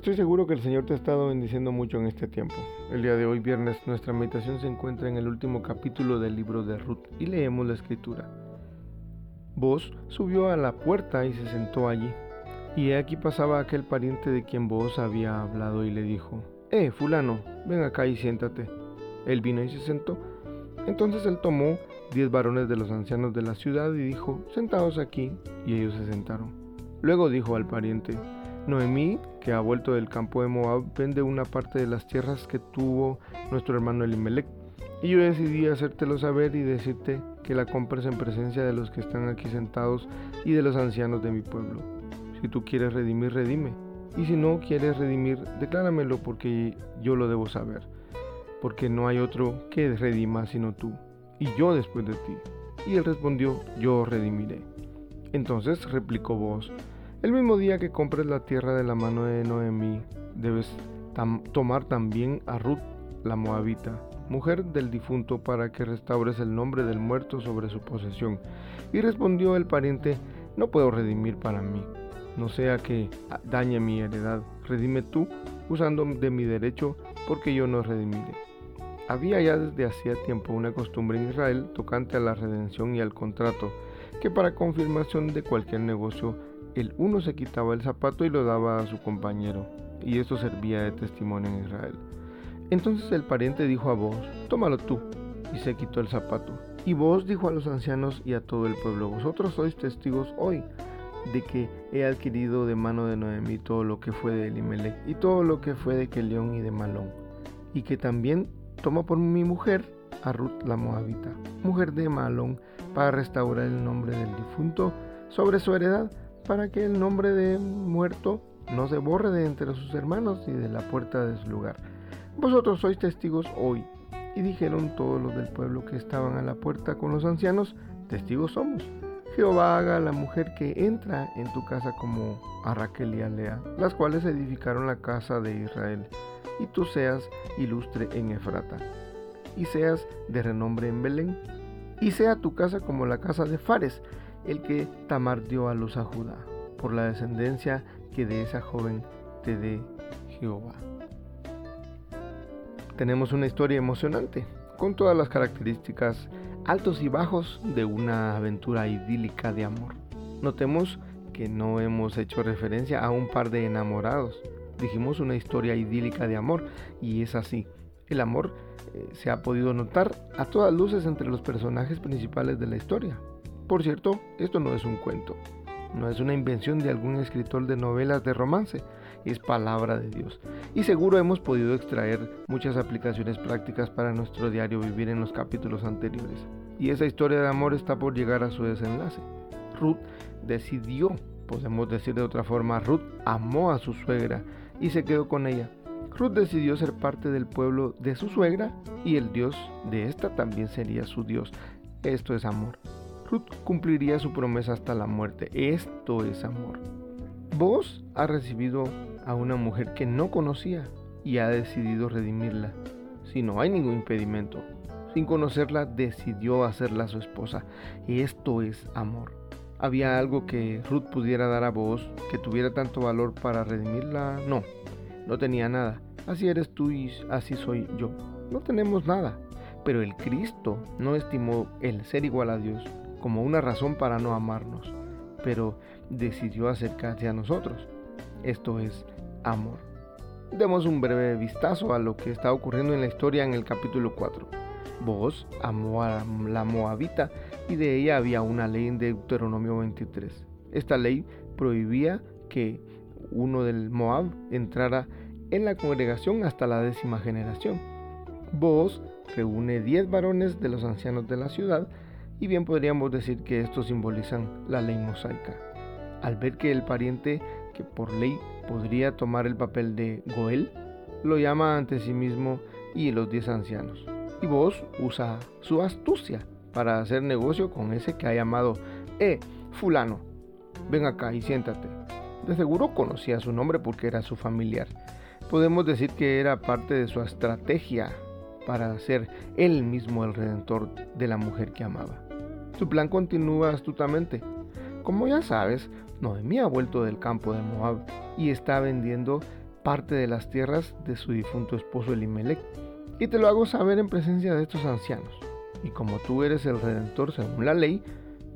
Estoy seguro que el Señor te ha estado bendiciendo mucho en este tiempo. El día de hoy, viernes, nuestra meditación se encuentra en el último capítulo del libro de Ruth y leemos la escritura. Vos subió a la puerta y se sentó allí. Y aquí pasaba aquel pariente de quien vos había hablado y le dijo, Eh, fulano, ven acá y siéntate. Él vino y se sentó. Entonces él tomó diez varones de los ancianos de la ciudad y dijo, Sentados aquí, y ellos se sentaron. Luego dijo al pariente, Noemí, que ha vuelto del campo de Moab, vende una parte de las tierras que tuvo nuestro hermano Elimelech. Y yo decidí hacértelo saber y decirte que la compres en presencia de los que están aquí sentados y de los ancianos de mi pueblo. Si tú quieres redimir, redime. Y si no quieres redimir, decláramelo porque yo lo debo saber. Porque no hay otro que redima sino tú, y yo después de ti. Y él respondió, yo redimiré. Entonces replicó vos, el mismo día que compres la tierra de la mano de Noemí, debes tomar también a Ruth, la moabita, mujer del difunto, para que restaures el nombre del muerto sobre su posesión. Y respondió el pariente, no puedo redimir para mí, no sea que dañe mi heredad. Redime tú, usando de mi derecho, porque yo no redimiré. Había ya desde hacía tiempo una costumbre en Israel tocante a la redención y al contrato, que para confirmación de cualquier negocio el uno se quitaba el zapato y lo daba a su compañero, y esto servía de testimonio en Israel. Entonces el pariente dijo a vos, tómalo tú, y se quitó el zapato. Y vos dijo a los ancianos y a todo el pueblo, vosotros sois testigos hoy de que he adquirido de mano de Noemí todo lo que fue de Elimelech y todo lo que fue de Kelión y de Malón, y que también toma por mi mujer a Ruth la Moabita, mujer de Malón, para restaurar el nombre del difunto sobre su heredad, para que el nombre de muerto no se borre de entre sus hermanos y de la puerta de su lugar. Vosotros sois testigos hoy. Y dijeron todos los del pueblo que estaban a la puerta con los ancianos, testigos somos. Jehová haga a la mujer que entra en tu casa como a Raquel y a Lea, las cuales edificaron la casa de Israel, y tú seas ilustre en Efrata, y seas de renombre en Belén, y sea tu casa como la casa de Fares, el que Tamar dio a luz a Judá, por la descendencia que de esa joven te dé Jehová. Tenemos una historia emocionante, con todas las características altos y bajos de una aventura idílica de amor. Notemos que no hemos hecho referencia a un par de enamorados. Dijimos una historia idílica de amor y es así. El amor eh, se ha podido notar a todas luces entre los personajes principales de la historia. Por cierto, esto no es un cuento, no es una invención de algún escritor de novelas de romance, es palabra de Dios. Y seguro hemos podido extraer muchas aplicaciones prácticas para nuestro diario vivir en los capítulos anteriores. Y esa historia de amor está por llegar a su desenlace. Ruth decidió, podemos decir de otra forma, Ruth amó a su suegra y se quedó con ella. Ruth decidió ser parte del pueblo de su suegra y el Dios de esta también sería su Dios. Esto es amor. Ruth cumpliría su promesa hasta la muerte. Esto es amor. Vos ha recibido a una mujer que no conocía y ha decidido redimirla. Si no hay ningún impedimento. Sin conocerla, decidió hacerla su esposa. Esto es amor. ¿Había algo que Ruth pudiera dar a vos que tuviera tanto valor para redimirla? No, no tenía nada. Así eres tú y así soy yo. No tenemos nada. Pero el Cristo no estimó el ser igual a Dios como una razón para no amarnos, pero decidió acercarse a nosotros. Esto es amor. Demos un breve vistazo a lo que está ocurriendo en la historia en el capítulo 4. Vos amó a la Moabita y de ella había una ley en Deuteronomio 23. Esta ley prohibía que uno del Moab entrara en la congregación hasta la décima generación. Vos reúne 10 varones de los ancianos de la ciudad y bien podríamos decir que estos simbolizan la ley mosaica. Al ver que el pariente que por ley podría tomar el papel de Goel, lo llama ante sí mismo y los 10 ancianos. Y vos usa su astucia para hacer negocio con ese que ha llamado, eh, fulano, ven acá y siéntate. De seguro conocía su nombre porque era su familiar. Podemos decir que era parte de su estrategia para ser él mismo el redentor de la mujer que amaba. Su plan continúa astutamente. Como ya sabes, Noemí ha vuelto del campo de Moab y está vendiendo parte de las tierras de su difunto esposo Elimelech. Y te lo hago saber en presencia de estos ancianos. Y como tú eres el redentor según la ley,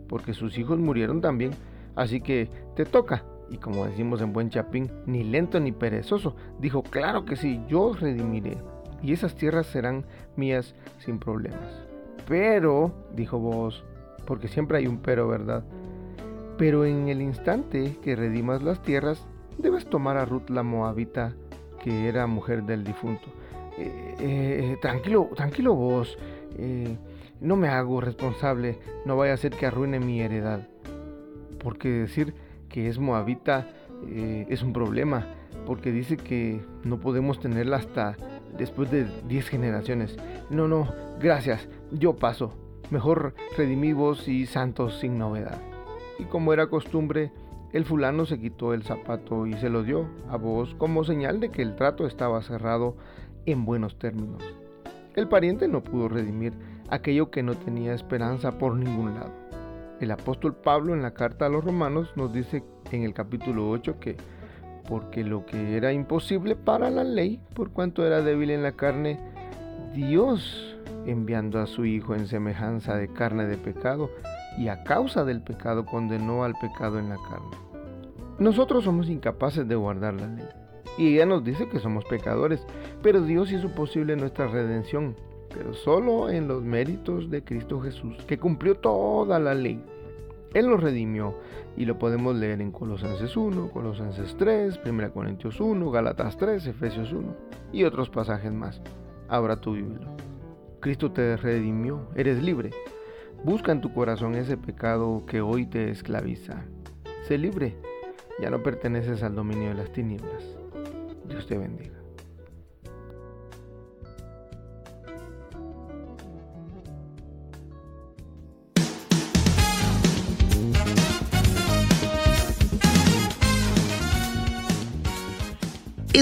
porque sus hijos murieron también, así que te toca. Y como decimos en buen chapín, ni lento ni perezoso, dijo, claro que sí, yo redimiré, y esas tierras serán mías sin problemas. Pero, dijo vos, porque siempre hay un pero, ¿verdad? Pero en el instante que redimas las tierras, debes tomar a Ruth la Moabita, que era mujer del difunto. Eh, eh, tranquilo, tranquilo vos, eh, no me hago responsable, no vaya a ser que arruine mi heredad. Porque decir que es moabita es un problema, porque dice que no podemos tenerla hasta después de 10 generaciones. No, no, gracias, yo paso. Mejor redimivos y santos sin novedad. Y como era costumbre, el fulano se quitó el zapato y se lo dio a vos como señal de que el trato estaba cerrado en buenos términos. El pariente no pudo redimir aquello que no tenía esperanza por ningún lado. El apóstol Pablo en la carta a los romanos nos dice en el capítulo 8 que porque lo que era imposible para la ley, por cuanto era débil en la carne, Dios, enviando a su Hijo en semejanza de carne de pecado, y a causa del pecado condenó al pecado en la carne. Nosotros somos incapaces de guardar la ley. Y ella nos dice que somos pecadores, pero Dios hizo posible nuestra redención, pero solo en los méritos de Cristo Jesús, que cumplió toda la ley. Él nos redimió y lo podemos leer en Colosenses 1, Colosenses 3, 1 Corintios 1, Galatas 3, Efesios 1 y otros pasajes más. Ahora tú vívelo. Cristo te redimió, eres libre. Busca en tu corazón ese pecado que hoy te esclaviza. Sé libre, ya no perteneces al dominio de las tinieblas. Dios te bendiga.